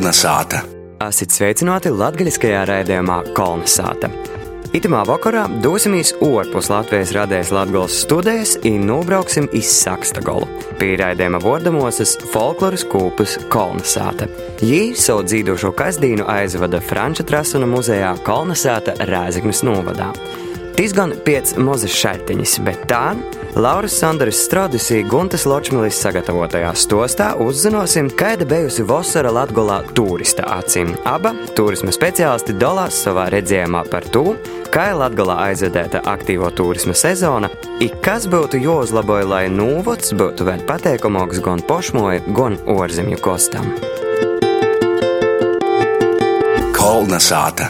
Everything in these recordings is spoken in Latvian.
Kolnesāta. Esat sveicināti latgaļiskajā raidījumā Kolnesāta. Itamā vakarā dosimies ārpus Latvijas radējas Latvijas studijas un nobrauksim iz Sakstagolu. Pie raidījuma vordamosas folkloras kūpus Kolnesāta. Jī savu dzīvošo kasdīnu aizvada Franča Trasuna muzejā Kolnesāta Rēzeknes novadā. Tis gan pēc mozes šaļtiņas, bet tā Lauras Sandaras Strodisī Guntas Ločmilis sagatavotajā stostā uzzināsim, kāda bijusi Vosara Latgolā turista acīm. Aba turisma speciālisti dalās savā redzējumā par to, kā Latgolā aizvedēta aktīvo turisma sezona, ik kas būtu jāuzlaboja, lai nūvots būtu vēl pateikamāks gan pošmoja, gan orzemju kostam. Kolnesāta.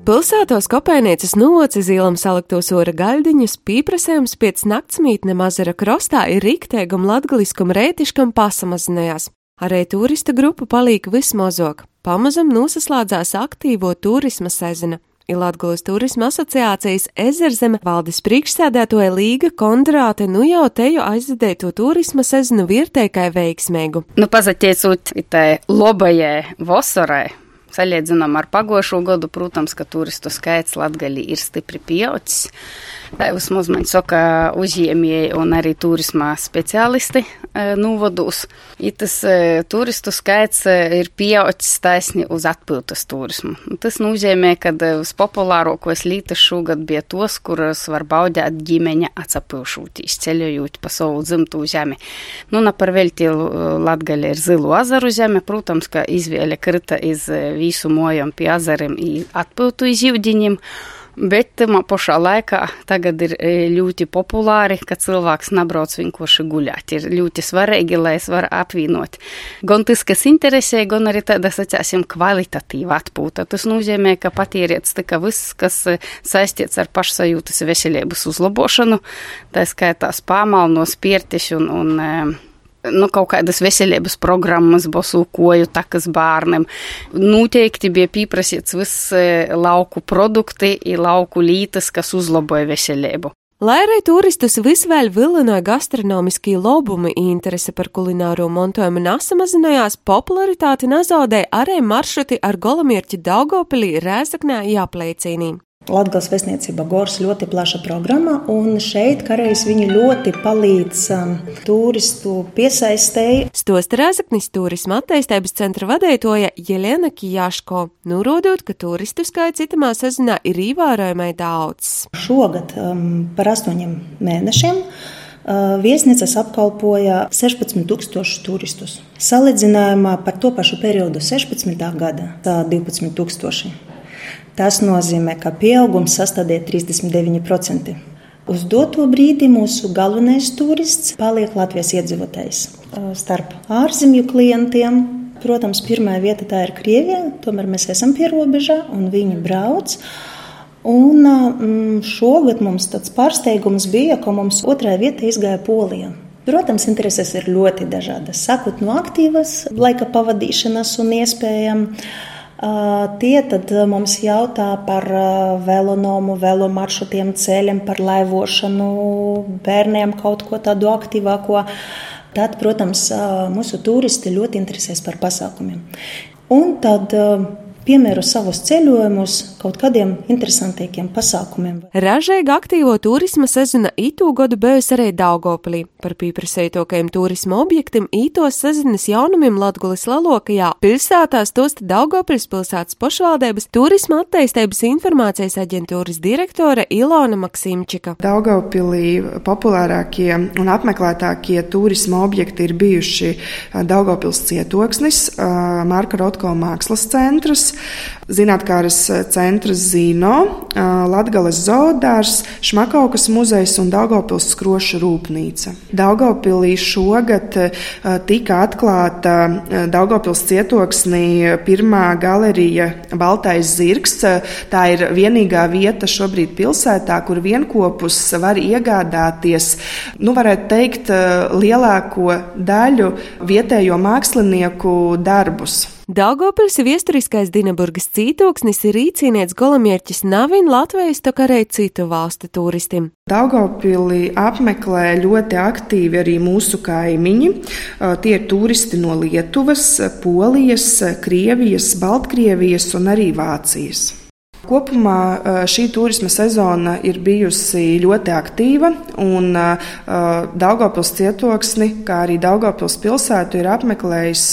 Pilsētos kopēnieces noci zīlam saliktos ora gaļdiņus, pīprasējums pēc naktsmītne mazara krostā ir rīktēgum latgaliskam rētiškam pasamazinājās. Arī turista grupa palīk vismazāk. Pamazam nosaslādzās aktīvo turisma sezona. Ir Latvijas turisma asociācijas ezerzeme valdes priekšsēdētoja Līga Kondrāte nu jau teju aizvedēto turisma sezonu vērtēkai veiksmīgu. Nu, pazaķiecot tai lobajai vasarai, Salīdzinām ar pagājušo gadu, protams, ka turistu skaits Latvijā ir stipri pieaudzis. Tā vismaz man saka uzņēmēji un arī turisma speciālisti e, novados. Tas e, turistu skaits e, ir pieaudzis taisni uz atpūtas turismu. Tas nozīmē, ka vispopulārākos lītas šogad bija tos, kuras var baudīt ģimeņa atsapūšūtīs, ceļojot pa savu dzimtu zemi. Nu, na par velti Latgaļa ir zilu azaru zeme, protams, ka izvēle krita iz visu mojam pie azariem atpūtu iz jūdiņiem. Bet pašā laikā tagad ir ļoti populāri, ka cilvēks nebrauc vienkārši guļāt. Ir ļoti svarīgi, lai es varu apvienot gan tas, kas interesē, gan arī tāda, sacāsim, kvalitatīva atpūta. Tas nozīmē, ka patierietis tika viss, kas saistīts ar pašsajūtas veselības uzlabošanu, tā skaitā spāmalnos, piertiši un, un nu, kaut kādas veselības programmas, bosūkoju takas bērniem. Noteikti bija pieprasīts viss lauku produkti, lauku lītas, kas uzlaboja veselību. Lai arī turistus visvēl vilinoja gastronomiskie lobumi, interese par kulināro montojumu nesamazinājās, popularitāti nezaudēja arī maršruti ar golamirķi Daugopilī, Rēzaknē, Jāpleicīnī. Latvijas vēstniecība Gors ļoti plaša programma, un šeit kareiz viņi ļoti palīdz um, turistu piesaistēji. Stosta Rēzaknis turisma attīstības centra vadītoja Jelena Kijāško, norādot, ka turistu skaits citamā sezonā ir ievērojamai daudz. Šogad um, par astoņiem mēnešiem. Uh, viesnīcas apkalpoja 16,000 turistus. Salīdzinājumā par to pašu periodu 16. gada - 12,000. Tas nozīmē, ka pieaugums sastādīja 39%. Uz doto brīdi mūsu galvenais turists paliek Latvijas iedzīvotājs. Starp ārzemju klientiem, protams, pirmā vieta tā ir Krievija, tomēr mēs esam pie robeža un viņi brauc. Un šogad mums tāds pārsteigums bija, ka mums otrā vieta izgāja Polija. Protams, intereses ir ļoti dažādas. Sākot no aktīvas laika pavadīšanas un iespējām Tie tad mums jautā par velonomu, velo maršrutiem, ceļiem, par laivošanu, bērniem kaut ko tādu aktīvāko. Tad, protams, mūsu turisti ļoti interesēs par pasākumiem. Un tad piemēro savus ceļojumus kaut kādiem interesantīkiem pasākumiem. Ražīga aktīvo turisma sezona itu gadu bijusi arī Daugopilī. Par pieprasītokajiem turisma objektiem ītos sezonas jaunumiem Latgulis Lalokajā pilsētās tosta Daugopils pilsētas pašvaldības turisma attīstības informācijas aģentūras direktore Ilona Maksimčika. Daugopilī populārākie un apmeklētākie turisma objekti ir bijuši Daugopils cietoksnis, Marka Rotko mākslas centrs, Zinātkāras centrs Zino, Latgales zoodārs, Šmakaukas muzejs un Daugavpils skroša rūpnīca. Daugavpilī šogad tika atklāta Daugavpils cietoksnī pirmā galerija Baltais zirgs. Tā ir vienīgā vieta šobrīd pilsētā, kur vienkopus var iegādāties, nu varētu teikt, lielāko daļu vietējo mākslinieku darbus. Daugopils viesturiskais Dinaburgas cītoksnis ir īcīnieks golamierķis Navin Latvijas, tā kā arī citu valstu turistim. Daugopili apmeklē ļoti aktīvi arī mūsu kaimiņi. Tie ir turisti no Lietuvas, Polijas, Krievijas, Baltkrievijas un arī Vācijas. Kopumā šī turisma sezona ir bijusi ļoti aktīva, un Daugopils cietoksni, kā arī Daugopils pilsētu, ir apmeklējis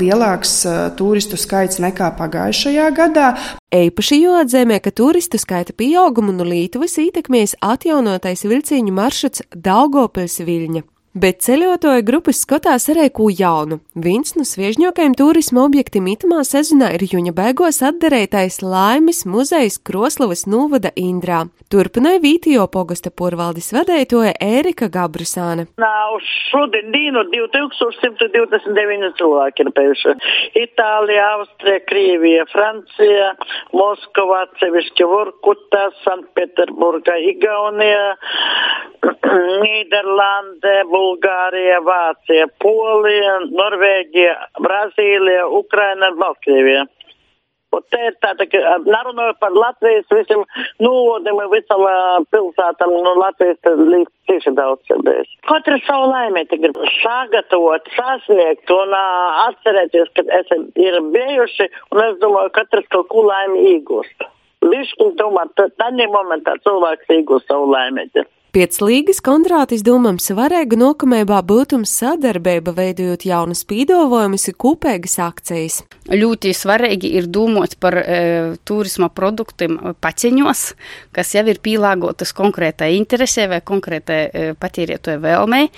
lielāks turistu skaits nekā pagājušajā gadā. Eipaši jāatzīmē, ka turistu skaita pieaugumu no Lietuvas ietekmēs atjaunotais vilciņu maršruts Daugopils Viļņa. Bet ceļotāju grupas skatās arī ko jaunu. Viens no sviežņākajiem turisma objektiem itamā sezonā ir Juņa beigās atderētais Laimes muzejs Kroslavas novada Indrā. Turpināja Vītijo pogosta porvaldes vadētoja Ērika Gabrusāne. Šodien dienu 2129 cilvēki ir bijuši. Itālija, Austrija, Krievija, Francija, Moskova, atsevišķi Vorkuta, Sanktpēterburga, Igaunija, Nīderlande, Bulgārija, Vācija, Polija, Norvēģija, Brazīlija, Ukraina, Baltkrievija. Un te ir tāda, ka nerunāju par Latvijas visiem novodiem un visam pilsētam, nu Latvijas līdz tieši daudz bijis. Katra savu laimēti grib sagatavot, sasniegt un atcerēties, ka esam ir bijuši, un es domāju, katrs kaut ko laimi iegūst. Višķiņ tomēr, tad momentā cilvēks iegūst savu laimēti. Pēc līgas kontrātis domām svarīga nokamībā būtum sadarbība, veidojot jaunas pīdolojumus un kopēgas akcijas. Ļoti svarīgi ir domāt par e, turisma produktiem paciņos, kas jau ir pielāgotas konkrētai interesē vai konkrētai e, patērētoja vēlmei,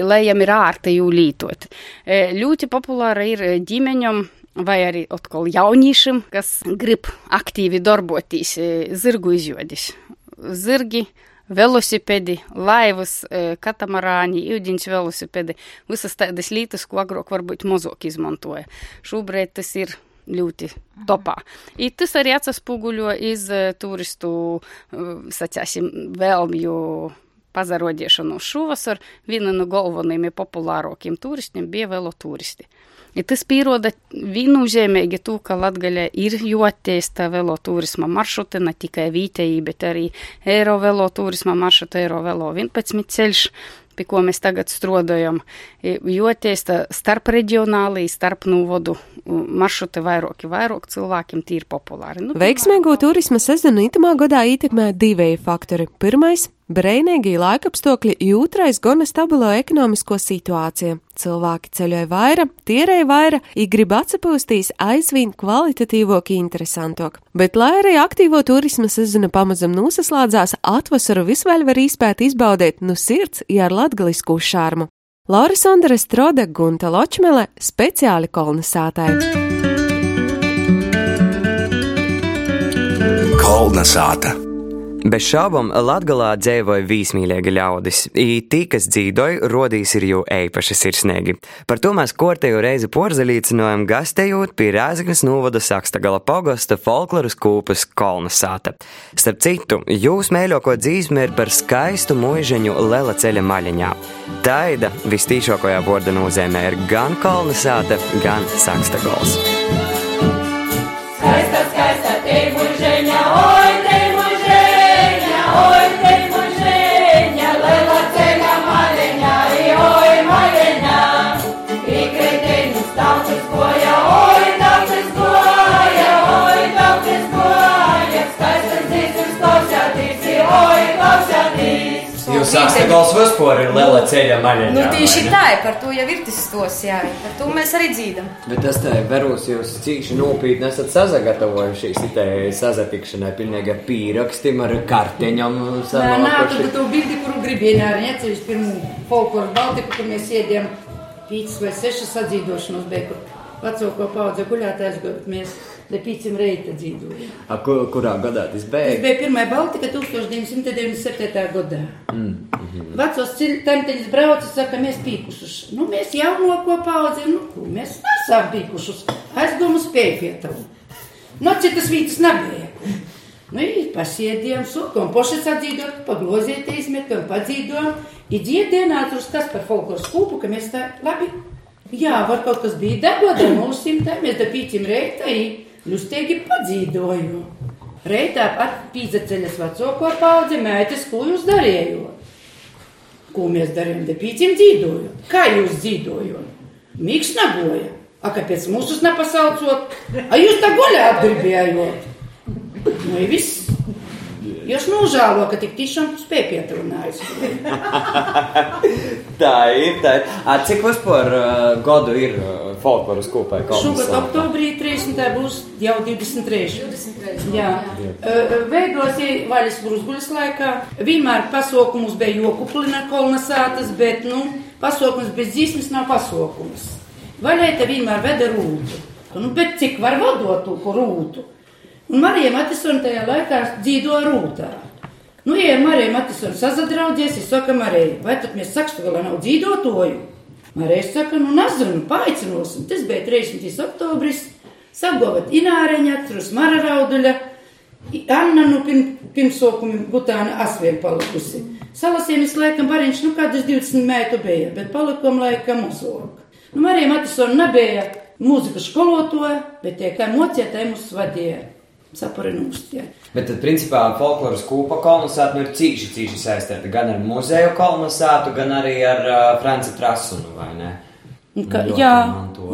lai jām ir ārti jū lītot. E, ļoti populāra ir ģimeņam vai arī atkal jauniešiem, kas grib aktīvi darboties e, zirgu izjodis. Zirgi velosipēdi, laivas, katamarāni, ūdeņš velosipēdi, visas tādas lietas, ko agrāk varbūt mazāk izmantoja. Šobrīd tas ir ļoti topā. I tas arī atspoguļo iz turistu, sacāsim, vēlmju pazarodīšanu šovasar. Viena no galvenajiem populārākiem turistiem bija veloturisti. Ja tas pieroda viennozīmīgi to, ka Latgaļā ir jāattīsta veloturisma maršruti, ne tikai vietēji, bet arī Eiro veloturisma maršruti, Eiro velo 11 ceļš, pie ko mēs tagad strādājam, jo tiesa starp reģionālī, starp novodu maršruti vairāki, vairāk cilvēkiem tīri populāri. Nu, Veiksmīgo turisma sezonu itamā gadā ietekmē divi faktori. Pirmais Breinīgi laikapstākļi jūtrais gana stabilo ekonomisko situāciju. Cilvēki ceļoja vaira, tierēja vaira, i grib atsapūstīs aizvien kvalitatīvāk, interesantāk. Bet, lai arī aktīvo turisma sezona pamazam nosaslādzās, atvasaru visvaļ var izpēt izbaudīt no nu sirds, ja ar latgalisku šārmu. Laura Sondere Strode Gunta Ločmele speciāli kolonizētāji. Kolonizēta. Bez šaubām Latgalā dzīvoja vīsmīļīgi ļaudis, i tī, kas dzīvoja, rodīs ir jau eipaši sirsnīgi. Par to mēs kortēju reizi porzelīcinojam gastējot pie Rēzaknes novada Sakstagala pogosta folkloras kūpas kolonasāta. Starp citu, jūs mēļoko dzīsme ir par skaistu mūžeņu lela ceļa maļiņā. Taida vistīšākajā vorda nozīmē ir gan kolonasāta, gan Sakstagals. Jūs sākat gals vispār ir liela ceļa maļā. Nu, tieši tā, par to jau ir tas stos, jā, par to mēs arī dzīdam. Bet tas te verūs jūs cīši nopietni esat sazagatavojuši šitai sazatikšanai, pilnīgi ar pīrakstim, ar karteņam. Nā, nā, tad tu bildi, kuru gribēji, nā, neceļš pirmu folkloru Baltiku, kur mēs iediem pīcis vai sešas sadzīdošanos, bet kur vecāko paudze guļātājs, bet mēs. Lepīcim reita dzīvoja. A, kur, kurā gadā tas bija? Tas bija pirmā Baltika 1997. gadā. Mm, mm -hmm. Vecos temteņus braucis, saka, mēs pīkušus. Nu, mēs jaunoko paudzi, nu, ko mēs esam pīkušus. Aizdomu spēju pietavu. Nu, citas vītas nebija. Nu, pasiedījām, sūkām, pošas atzīdot, paglozieties, metam padzīdojam. Ir dziedienā, tur kas par folkloras kūpu, ka mēs tā labi Jā, var kaut kas bija dagoda mūsu simtā, mēs da pīcim reitā, ļustīgi padzīdoju. Reitā ar pīzaceļas vecāko paudzi mētes, ko jūs darījāt? Ko mēs darījām, da pīcim dzīdoju. Kā jūs dzīdojot? Miks nagoja. A kāpēc mūsus nepasaucot? A jūs tā guļāt gribējot? Nu, ir viss. Jūs nožēlo, ka tik tiešām spēj pietrunājis. tā ir. Tā ir. A, cik vispār uh, gadu ir uh, folkloras kopā? Šogad oktobrī 30. būs jau 23. 23. Jā. jā. Uh, Veidosi vaļas brūzguļas laikā. Vienmēr pasaukumus bija jokuplina kolonizētas, bet, nu, pasaukums bez dzīsmes nav pasaukums. Vaļai te vienmēr veda rūtu. Nu, bet cik var vadot to rūtu? Un Marija Matisona tajā laikā dzīvoja rūtā. Nu, ja Marija Matisona sazadraudzies, es saku, Marija, vai tad mēs sakstugulā nav dzīvotoju? Marija saka, nu, nezinu, paaicinosim. Tas bija 30. oktobris, sagovat Ināreņa, Trus Mara Rauduļa, Anna, nu, pirm, pirmsokumi Butāna Asvien palikusi. Salasiemies laikam bariņš, nu, kādas 20 mētu bija, bet palikom laikam uzlok. Nu, Marija Matisona nebija mūzikas skolotoja, bet tie kā mocietai mūs vadīja saparinūst. Ja. Bet tad, principā, folkloras kūpa kolonizācija nu, ir cīši, cīši saistīta gan ar muzeju kolonizāciju, gan arī ar uh, Franci Trasunu, vai ne? Ka, jā,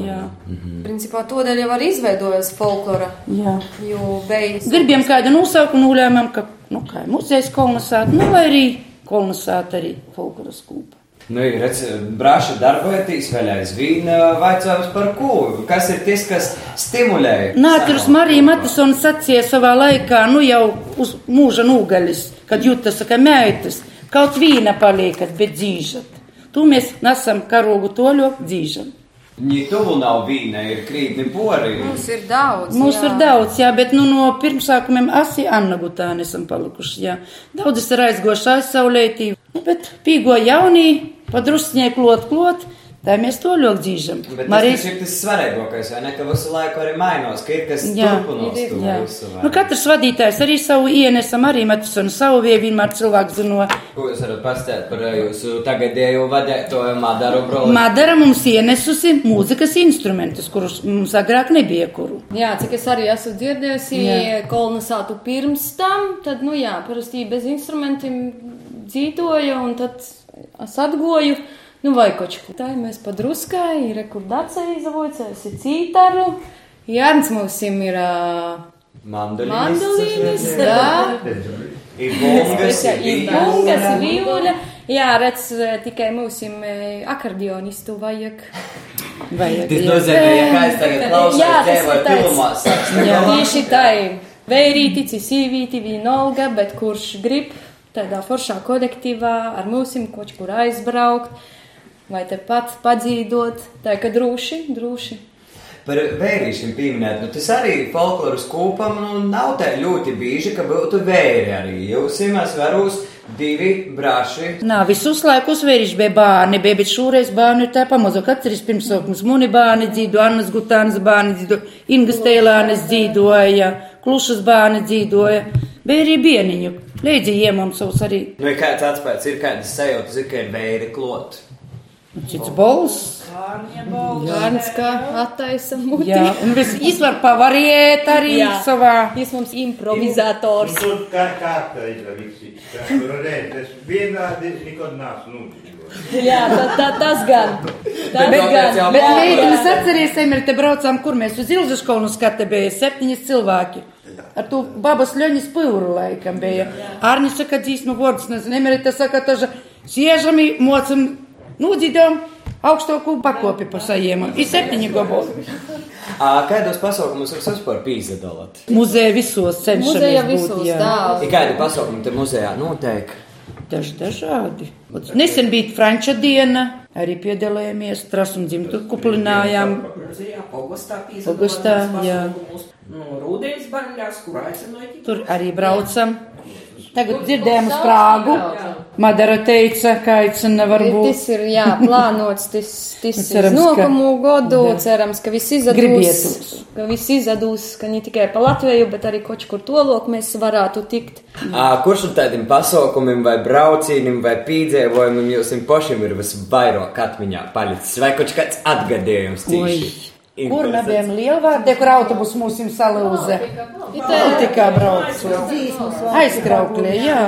jā. Mhm. Principā tādēļ jau arī izveidojas folklora. Jā. Jo beigas. Gribējām kādu nosaukumu nolēmām, ka, nu, kā muzejs kolonizācija, nu, vai arī kolonizācija arī folkloras kūpa. Nu, redz, brāša darbojaties vēl aizvien, vaicājums par ko? Kas ir tas, kas stimulē? Nācis Marija Matisona sacīja savā laikā, nu jau uz mūža nūgaļas, kad jūtas, ka meitas, kaut vīna paliekat, bet dzīžat. Tu mēs nesam karogu toļo dzīžam. Viņa tuvu nav vīna, ir krītni pori. Mums ir daudz. Mums jā. ir daudz, jā, bet nu, no pirmsākumiem asi Anna Gutāni esam palikuši, jā. Daudzas ir aizgoši aizsaulētī, bet pīgo jaunī, padrusņē klot, klot. Tā mēs to ļoti dzīvojam. Marijas... Tas ir tas svarīgākais, vai ne? Ka visu laiku arī mainās, ka ir kas turpinās. Nu, katrs vadītājs arī savu ienesam, arī metus un savu vietu vienmēr cilvēku zino. Ko jūs varat pastāstīt par jūsu tagadējo vadētoju Madaru broli? Madara mums ienesusi mūzikas instrumentus, kurus mums agrāk nebija kuru. Jā, cik es arī esmu dzirdējusi kolonizātu pirms tam, tad, nu jā, parasti bez instrumentiem dzīvoja un tad es atgoju. Nu, vai ko tādu mēs padruskai, ir rekordacija izavojas, ir cītaru. Jārns mums ir uh, mandolīnis, jā. Ir bungas, ir bungas, vīluļa. Jā, redz, tikai mums ir akordionistu vajag. Vajag. Tas nozīmē, ja kāds tagad klausās tevi filmā, saks. Jā, tieši tā ir. Vērīti, sīvīti, vienalga, bet kurš grib tādā foršā kolektīvā ar mūsim kaut kur aizbraukt vai tepat padzīdot, tā kā droši, droši. Par vērīšiem pieminēt, nu tas arī folkloras kūpam nu, nav tā ļoti bieži, ka būtu vēri arī. Jūs imās varūs divi braši. Nā, visus laikus vērīši bija bērni, bija, bet šoreiz bērni ir tā pamazu. Katrs pirmsākums muni bērni dzīvo, Annas Gutānas bērni dzīvo, Ingas Tēlānes dzīvoja, Klušas bērni dzīvoja. Bija arī bieniņu. Līdzi iemam savus arī. Nu, kāds atspējas ir kādas sajūtas, ir, ka ir vēri klot. Cits bols. Gārns kā attaisa muti. Jā, un viss izvar pavariet arī Jā. savā. Jūs mums improvizators. Nu, kā, kā tā ir visi. Tur redzēs, vienādi nekad nāc nūdzīvot. Jā, tā, tā, tas gan. Tas bet, gan. Bet mēģinās atcerēsim, ir te braucām, kur mēs uz Ilzaškolnu skate bija septiņas cilvēki. Ar to babas ļoņas pūru laikam bija. Arni saka, dzīsmu vārds, nezinu, emerita saka, taža, siežami, mocam Nūdzīdām augstāko pakopi pa sajēmu. Ir septiņi gabali. Kādos pasaukumos jūs vispār pīzdalāt? Muzeja visos cenšamies Muzeja visos, būt, jā. tā. Kādi pasaukumi te muzejā notiek? Daži dažādi. Nesen bija Franča diena, arī piedalījāmies, tras un dzimtu kuplinājām. Augustā, jā. Nu, Rūdens baļļās, kur aicināja. Tur arī braucam. Tagad dzirdējām uz Prāgu. Madara teica, ka aicina varbūt. Tas ir, jā, plānots, tas, tas ir nokumu godu, Jā. cerams, ka viss. Gribietos. Ka viss izdevās, ka ne tikai pa Latviju, bet arī kaut kur tolok mēs varētu tikt. Ā, Kurš no tādiem pasaukumiem, vai braucieniem, vai pīdzēvojumiem jums pašiem ir visvairāk atmiņā palicis? Vai kaut kāds atgadījums cīši? Kur nebijām lielvārdē, kur autobus mūs jums salūza? Tikai braucu. Aizkraukļie, jā.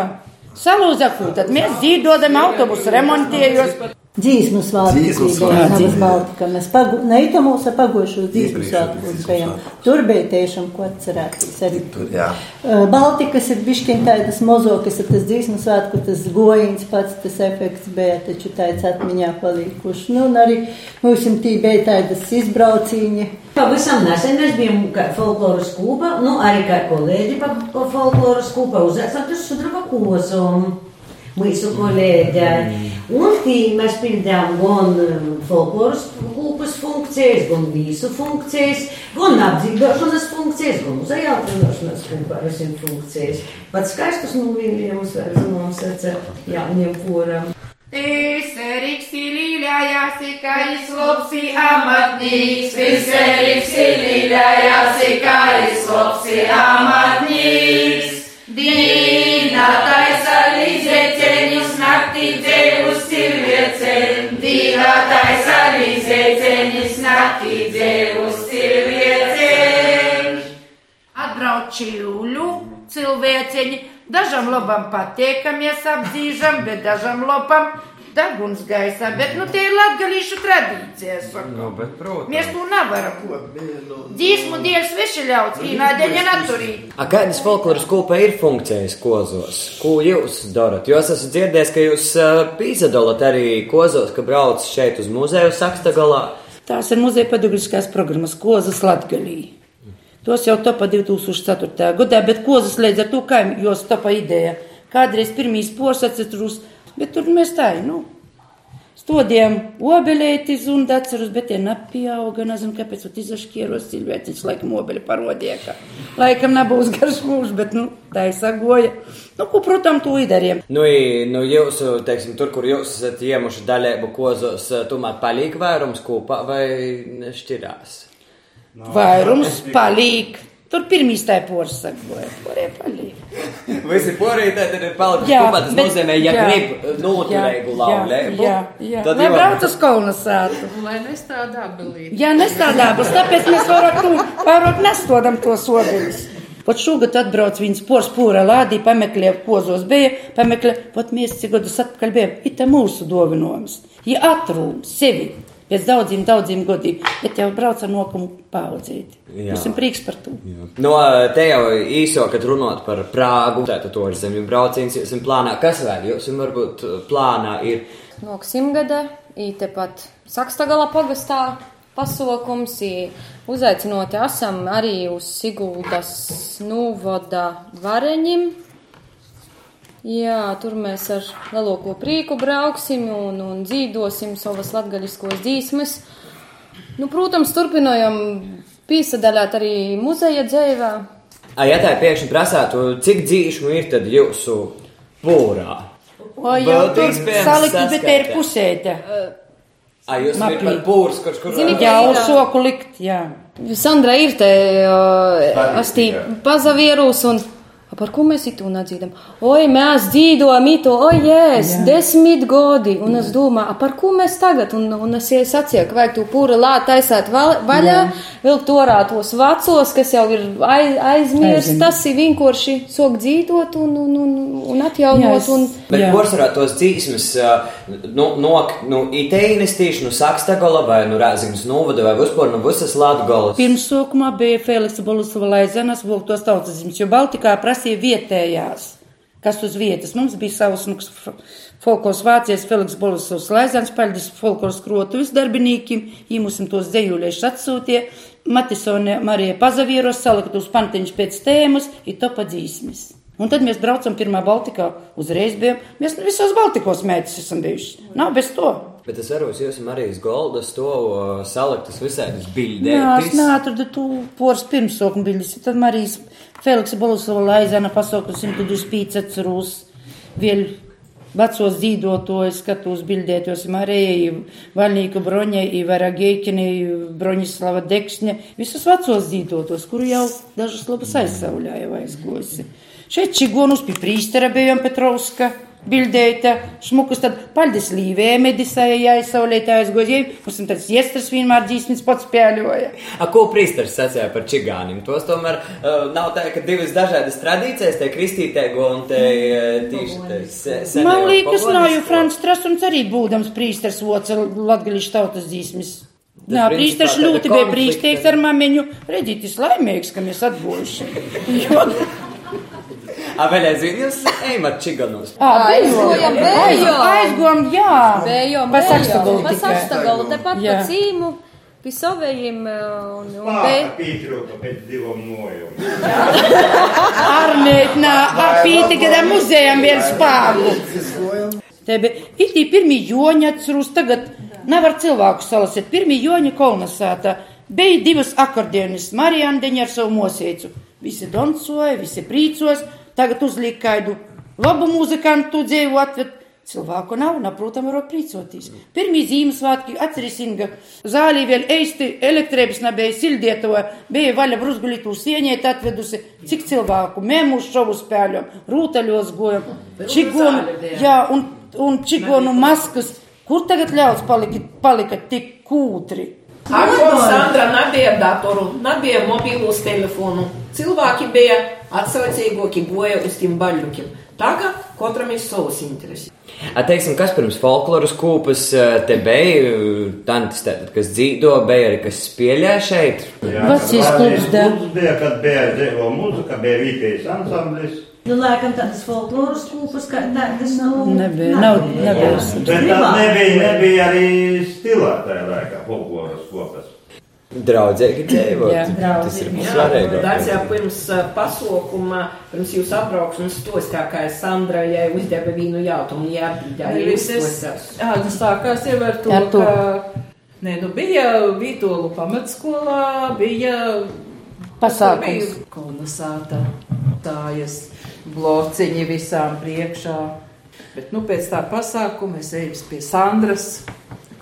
Salūza, ko tad mēs dzīvodam autobusu remontējos. Dzīsmu svētku uz Baltika. Mēs pagu, neitam mūsu pagojušos dzīsmu svētkos bijām. Tur bija tiešām ko atcerēties arī. Tur, jā. Baltikas ir bišķiņ tādas mozokas, ir tas dzīsmu svētku, tas gojiņš pats, tas efekts bija, taču tāds atmiņā palīkuši. Nu, un arī mums tī bija tādas izbraucīņi. Pavisam nesen mēs bijām folkloras kūpa, nu arī kā kolēģi pa, folkloras kūpa uzaicināti uz sudraba kosomu. Un tī mēs pildījām gan um, folkloras kūpas funkcijas, gan vīsu funkcijas, gan apdzīvošanas funkcijas, gan uzajautrināšanas kūpā funkcijas. Pats skaistus nuvīlījums vēl zināms ar jauniem poram. Viserīgs līļājās, kā izlopsi amatnīgs, viserīgs līļājās, kā izlopsi amatnīgs. Dīna taisa čīļu cilvēciņi, dažam labam patīkamies apdzīžam, bet dažam labam deguns gaisā, bet nu tie ir latgalīšu tradīcijas. Nu, bet, protams. Mēs to nevaram. Dzīsmu dēļ sveši ļauts, īnādēļ neturīt. A kādas folkloras kūpa ir funkcijas kozos? Ko jūs darat? Jo es esmu dzirdējis, ka jūs uh, pīzadalat arī kozos, ka brauc šeit uz muzeju Sakstagalā. Tās ir muzeja pedagoģiskās programmas Kozas Latgalī. Tos jau topa 2004. gadā, bet Kozas līdz ar to kaimiņu, jos topa ideja. Kādreiz pirmīs pors atcetrus, bet tur mēs tā, nu, stodiem obelētis un dacerus, bet tie nepieauga, nezinu, kāpēc vat izašķieros cilvēcis, laikam obeļi parodīja, ka laikam nebūs garš mūžs, bet, nu, tā ir sagoja. Nu, ko, protams, to idariem. Nu, i, nu jūsu, teiksim, tur, kur jūs esat iemuši daļēbu kozos, eh, tomēr palīk vairums kūpā vai šķirās? Vairums palīk. Tur pirmīs tā pors sagoja, porē palīk. Visi porītē tad ir palikuši Jā, kopā, tas bet- nozīmē, ja jā, grib noturēgu jā, laulēbu. jā, jā. tad Lai jau- brauc uz sātu. Lai nestrādā belīt. Jā, nestrādājot, tāpēc mēs vairāk, tu, vairāk nestodam to sodeļus. Pat šogad atbrauc viņas pors pūra lādī, pameklē, kozos bija, pameklē, pat mēs cik gadus atpakaļ bijām, ita mūsu dovinojums. Ja atrūm sevi pēc daudziem, daudziem gadiem, bet jau brauc ar nokumu paudzīt. Jā. Mums ir prieks par to. No te jau īso, kad runāt par Prāgu, tātad to ir zemju brauciens, jūs esat plānā. Kas vēl jums varbūt plānā ir? No Simgada, tepat Sakstagala pagastā pasaukums, i uzaicinoti esam arī uz Siguldas Nūvoda vareņim. Jā, tur mēs ar lielāko prieku brauksim un, un dzīvosim savas latgaļiskos dzīsmes. Nu, protams, turpinājam piesaistīt arī muzeja dzīvē. A, ja tā pēkšņi prasātu, cik dzīšmu ir tad jūsu pūrā? O, jau tur iespējams salikt, bet te ir saskaitē. pusēte. A, jūs esat par pūrs, kurš kur Zini, Jā, ir, uz soku likt, jā. Sandra ir te uh, astī pazavierus un par ko mēs itu nedzīdam? Oi, mēs dzīdojam itu, oi, jēs, Jā. desmit godi, un es domāju, par ko mēs tagad? Un, un es ies sacīju, ka vajag tu pūra lāt taisāt vaļā, vilkt orā tos vecos, kas jau ir aiz, aizmirst, tas ir vienkārši sok dzīdot un, un, un, un atjaunot. Jā, es- Un, Bet porcelāna tos dzīsmes, nu, no, nu, itēnis tīši, nu, Sakstagola vai, nu, Rāzignas novada vai vispār, nu, visas Latgolas. Pirms sākumā bija Feliksa Bolusova laizenas, vilktos tautas zemes, jo Baltikā prasīja vietējās, kas uz vietas. Mums bija savs nu, folklos vācijas Feliks Bolusovs laizens, paļģis folklos krotuvis darbinīkim, īmusim tos dzējuļieši atsūtie, Matisone Marija Pazavieros salikt uz pantiņš pēc tēmas, ir topa dzīsmis. Un tad mēs braucam pirmā Baltikā, uzreiz bijām, mēs visos Baltikos mēģis esam bijuši. Nav bez to. Bet es varu jūs Marijas Goldas to ā, saliktas visādus Jā, es neatradu tu poras pirmsokuma bildes. Tad Marijas Feliksa Bolusova laizana pasauka 125 atceros vēl vecos dzīvotojus, skatos bildētos Marijai, Vaļnīku Broņai, Ivara Geikinai, Broņislava Deksņa, visus vecos dzīvotos, kuru jau dažas labas aizsauļāja aizgosi. Šeit čigonus pie prīstera bijām Petrovska bildēta, šmukas, tad paldies līvē, medisēja, jāizsaulētā aizgojēja, mums un tāds iestras vienmēr dzīsnis pats spēļoja. A, ko prīsters sacīja par čigānim? Tos tomēr uh, nav tā, ka divas dažādas tradīcijas, te kristītēgo un te uh, tīši te se, senējo Man liekas, nav, jo. Frants Trasuns arī būdams prīsters voca latgaļišu tautas principā prīsters tāda ļoti bija prīsteiks ar mamiņu. Redziet, es laimīgs, ka mēs atguvuši. A, vēl aizvien jūs ejat čiganos. Ā, Aizgojam, bejom. Aizgojam, jā. Bejom, bejom. Sakstagalu Pa tikai. Sakstagalu, tepat pa cīmu, pie savējiem un, un be... pītrūka pēc divom nojom. Armētnā apīti, kad ar muzejam vēl spāgu. Tebi itī pirmī joņa atcerus, tagad nevar cilvēku salasīt. Pirmī joņa kolonizētā bija divas akordionis, Mariandeņa ar savu mosēcu. Visi doncoja, visi prīcos, tagad uzliek kaidu labu muzikantu dzēvu atved. Cilvēku nav, naprotam, var prīcoties. Pirmī Ziemassvētki atcerīsim, ka zālī vēl eisti elektrības nebija sildietava, bija vaļa bruzgulītū sieņēt atvedusi, cik cilvēku mēmu šovu spēļom, rūtaļos gojam, čigonu, jā, un, un čigonu maskas. Kur tagad ļauts palika, palika tik kūtri? Ar ko Sandra nebija datoru, nebija mobilos telefonu. Cilvēki bija atsaucīgāki goja uz tiem baļķiem. Tagad katram ir savs interesi. A, teiksim, kas pirms folkloras kūpas te bija, tantis, tātad, kas dzīvo, bija arī kas spēlē šeit. Klubs, da. Klubs bija, kad bija dzīvo muzika, bija vietējais ansamblis. Nu, laikam tādas folkloras kūpas, kā tādas, nu... Nebija, nav, nebija. Bet tā nebija, nebija arī stilā tajā laikā folkloras kopas. Draudzīgi dzīvot. Jā. Tas ir svarīgi. tas jau pirms uh, pasaukuma, pirms jūs apbraukšanas stostā, kā Sandra, ja uzdeva vīnu jā, jūs stostās. Jā, tas sākās jau ar to, Ar to. ka, nē, nu bija Vītolu pamatskolā, bija Pasākums. bija kolonizēta tājas blociņi visām priekšā. Bet, nu, pēc tā pasākuma es eju pie Sandras.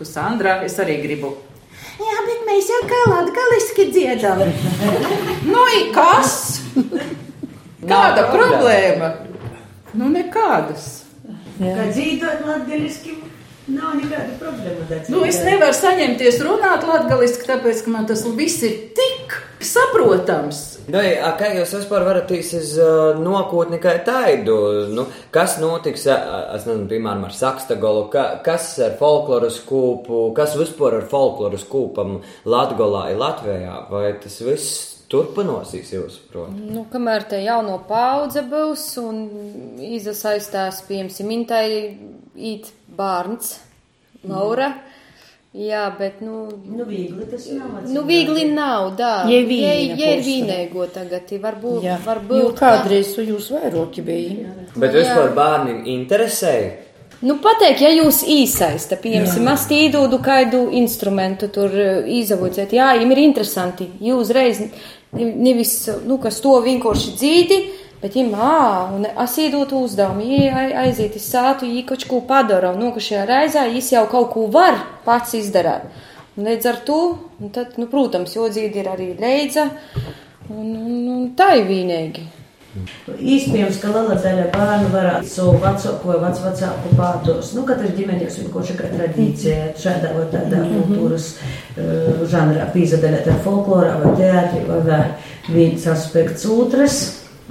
Saku, Sandra, es arī gribu. Jā, bet mēs jau kā latgaliski dziedam. Nu, i kas? Kāda problēma? Nu, nekādas. Kā dzīvot latgaliski, nav nekāda problēma. Nu, es nevaru saņemties runāt latgaliski, tāpēc, ka man tas viss ir tik saprotams. Nu, a, kā jūs vispār varat uz uh, nākotni, kā taidu? Nu, kas notiks, a, es nezinu, piemēram, ar Sakstagolu, ka, kas ar folkloras kūpu, kas vispār ar folkloras kūpam Latgolā ir Latvijā? Vai tas viss turpinosies, jūs prot? Nu, kamēr te jauno paudze būs un izasaistās, piemēram, Mintai īt bārns, Laura. Jā, bet, nu, Nu, viegli tas nav. nu viegli nav, dā. Ja vīnīga ja ir pusi. vīnēgo tagad, varbūt, Jā, varbūt. jo kādreiz su jūs vairoki bija. Bet vispār bērniem interesēja? Nu, pateikt, ja jūs īsaista, piemēram, es īdūdu kādu instrumentu tur izavocēt, jā, jums ir interesanti, jūs uzreiz ne- nevis, nu, kas to vienkārši dzīdi, bet jums, ā, un es īdūtu uzdevumu, aiziet uz sātu, kaut ko padara, un nu, ka šajā reizē jūs jau kaut ko var pats izdarīt. Un līdz ar to, tad, nu, protams, jo dzīdi ir arī leidza, un, un, un tā ir vienīgi. Iespējams, ka liela daļa bērnu varētu savu vecāku vai vecvecāku pārdos. Nu, katrs ģimenes vienkārši kā tradīcija šādā vai tādā kultūras uh, žanrā pīzadaļā, tā folklorā vai teātrī vai vēl viens aspekts otrs,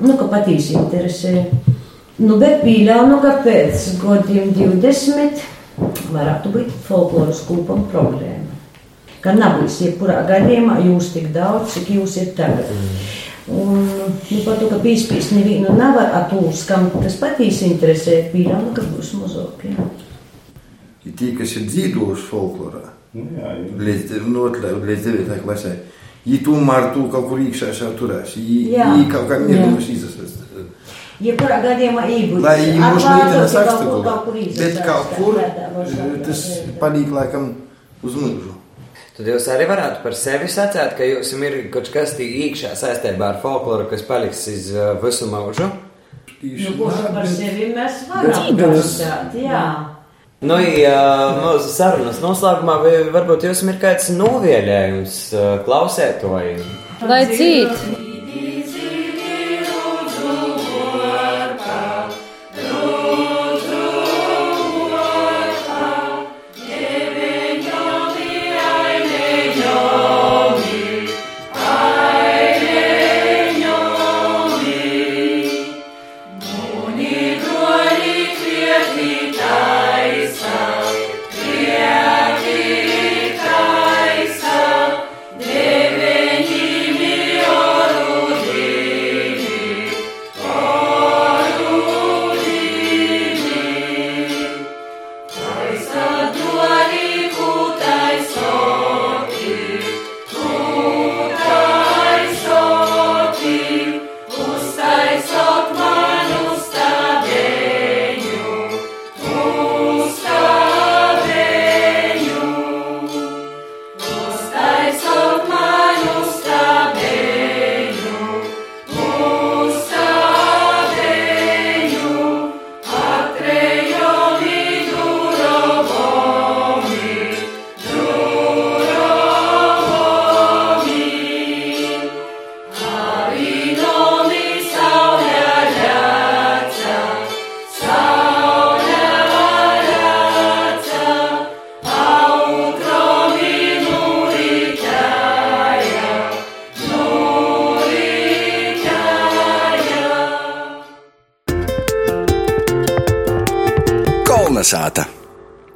nu, ka patīs interesē. Nu, bet pīļānu, ka pēc godiem 20 varētu būt folkloras kūpam problēma. Ka nav visi, jebkurā gadījumā jūs tik daudz, cik jūs ir tagad. Un nu, par to, ka pīspīs nevienu nevar atūst, kam tas patīs interesē, pīļānu, ka būs mazāk. Jā. Ir tie, kas ir dzīvojuši folklorā, Nu, jā, jā. līdz, nu, līdz 9. klasē, viņi tomēr tu kaut kur iekšā šā turēs. Viņi kaut kā mierinoši izsast. Jebkurā gadījumā ībūt. Lai viņi nesakstu, kaut kur bet kaut kur eh, tas palīk laikam uz mūžu. Tad jūs arī varētu par sevi sacīt, ka jums ir kaut kas tāds iekšā saistībā ar folkloru, kas paliks uz uh, visu mūžu. Nu, par sevi mēs varam garantēt, jā. Nu, ja mūsu sarunas noslēgumā vai varbūt jums ir kāds novēlējums uh, klausētojiem? Lai dzīt!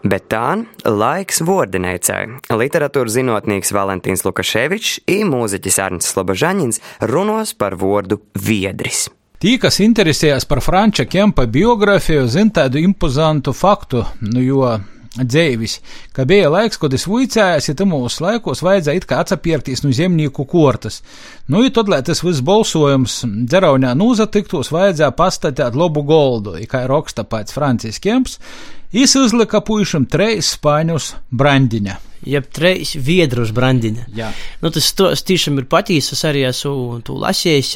Bet tā laiks vordenēcēji. Literatūras zinātnīgs Valentīns Lukaševičs un mūziķis Arnsts Slobožaņins runos par vārdu viedris. Tī, kas interesējas par Franča Kempa biogrāfiju, zina tādu impozantu faktu, nu, jo dzēvis, ka bija laiks, kad es vuicējos, ja mūsu laikos vajadzēja it kā atsapierties no zemnieku kortas. Nu, ja tad, lai tas viss balsojums dzeraunā nūzatiktos, vajadzēja pastatīt labu goldu, kā raksta pēc Francijas Kemps, Jis uzlika puišam treis spāņus brandiņa. Jeb treis viedrus brandiņa. Jā. Nu, tas tos tiešām ir patīs, es arī esmu tu lasījis,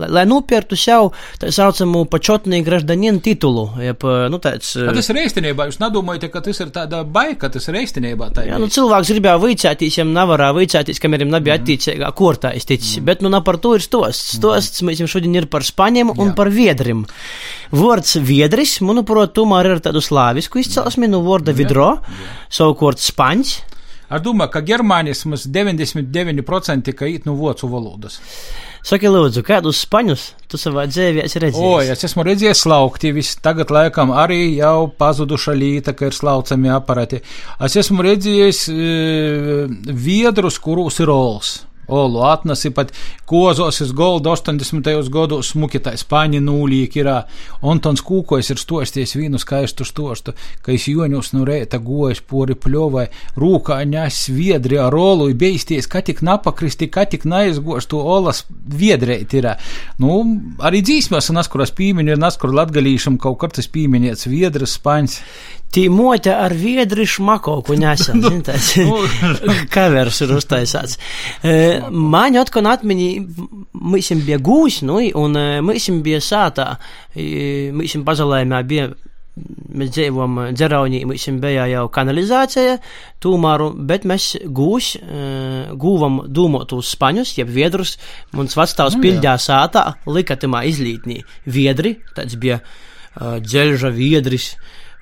lai, lai nopirktu sev tā saucamu pačotnī graždaninu titulu. Jeb, nu, tāds, A, tas ir īstenībā, jūs nedomājat, ka tas ir tāda baika, tas ir īstenībā tā. Jā, nu, cilvēks gribēja vicēties, jam nevarā vicēties, kamēr jam nebija attīcīgā kortā, es ticu, mm. bet, nu, na par to ir stosts. Stosts, mēs jums šodien ir par spaņiem un Jā. par viedrim. Vārds viedris, manuprāt, tomēr ir tādu slāvisku izcelsmi, nu, vārda vidro, savukārt spaņs. Es domāju, ka germānisms 99% ka īt no vācu valodas. Saki, lūdzu, kādus spaņus tu savā dzīvē esi redzējis? O, es esmu redzējis slauktīvis, tagad laikam arī jau pazuduša līta, ka ir slaucami aparati. Es esmu redzējis e, viedrus, kurus ir rols. Olu atnesi pat kozos iz golda 80. gados smukitais paņi nūlīk ir. Antons Kūkojs ir stosties vīnu skaistu stostu, ka es joņus no reita gojas pori pļovai, rūkā ņas viedri ar olu, beisties, ka tik napakristi, ka tik naizgoš to olas viedreit ir. Nu, arī dzīsmēs, un askuras pīmiņu, un askur latgalīšam kaut kartas pīmiņiets viedras spaņs. Tī mote ar viedri šmakoku nesam, nu, tāds kavers ir uztaisāts. Man atkon atmiņī, mēs bija gūs, nu, un mēs bija sātā, mēs pazalējumā bija mēs dzīvojam dzeraunī, mums bija jau kanalizācija, tūmāru, bet mēs gūs, gūvam dūmotus spaņus, jeb viedrus, mums vecstāvs nu, pildījā sātā, likatimā izlītnī viedri, tāds bija uh, dzelža viedris,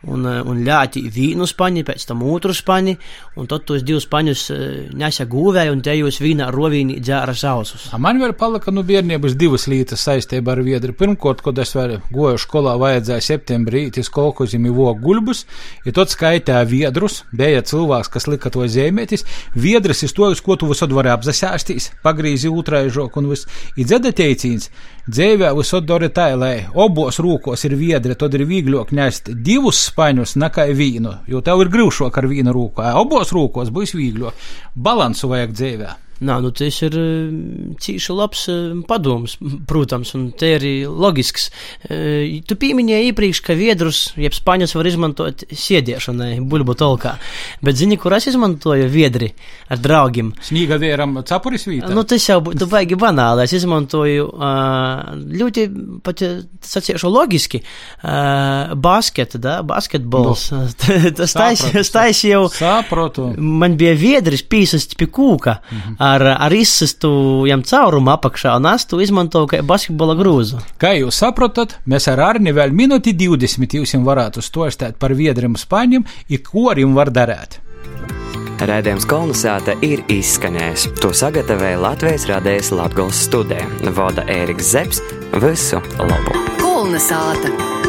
un, eh, un ļāti vīnu spaņi, pēc tam otru spaņi, un tad tos divus spaņus eh, nesa gūvēja un te jūs vīnā rovīnī dzēra sausus. Man vēl palika nu, bērnības divas lietas saistībā ar viedri. Pirmkārt, kad es vēl goju skolā, vajadzēja septembrī tis kolkozimi vok guļbus, ja tad skaitēja viedrus, bija cilvēks, kas lika to zīmētis, viedris ir to, uz ko tu visad vari apzasāstīs, pagrīzi utraižok un viss. Ir dzeda teicīns, dzēvē visad dori tā, lai obos rūkos ir viedri, tad ir vīgļok nest divus spaņus nekā vīnu, jo tev ir grūšāk ar vīnu rūkā. Abos rūkos būs vīgļo. Balansu vajag dzīvē. Nā, nu, tas ir cīši labs padoms, protams, un te ir loģisks. Tu pieminēji iepriekš, ka viedrus, jeb spaņus var izmantot sēdiešanai, buļbu tolkā, bet zini, kur es izmantoju viedri ar draugiem? Snīga vieram capuris vītā? Nu, tas jau būtu baigi banāli, es izmantoju ļoti, pat saciešu loģiski, basketa, da, basketbols. Nu, tas taisi jau. Saprotu. Man bija viedris pīsast pie kūka. Mm -hmm ar, ar izsistu jam caurumu apakšā un es to izmantoju kā basketbola grūzu. Kā jūs saprotat, mēs ar Arni vēl minūti 20 jums varētu stostēt par viedriem spāņiem, ir ko jums var darīt. Rādījums kolonizēta ir izskanējis. To sagatavoja Latvijas radijas Latvijas studija. Vada Ēriks Zepsi. Visu labu! Kolonizēta!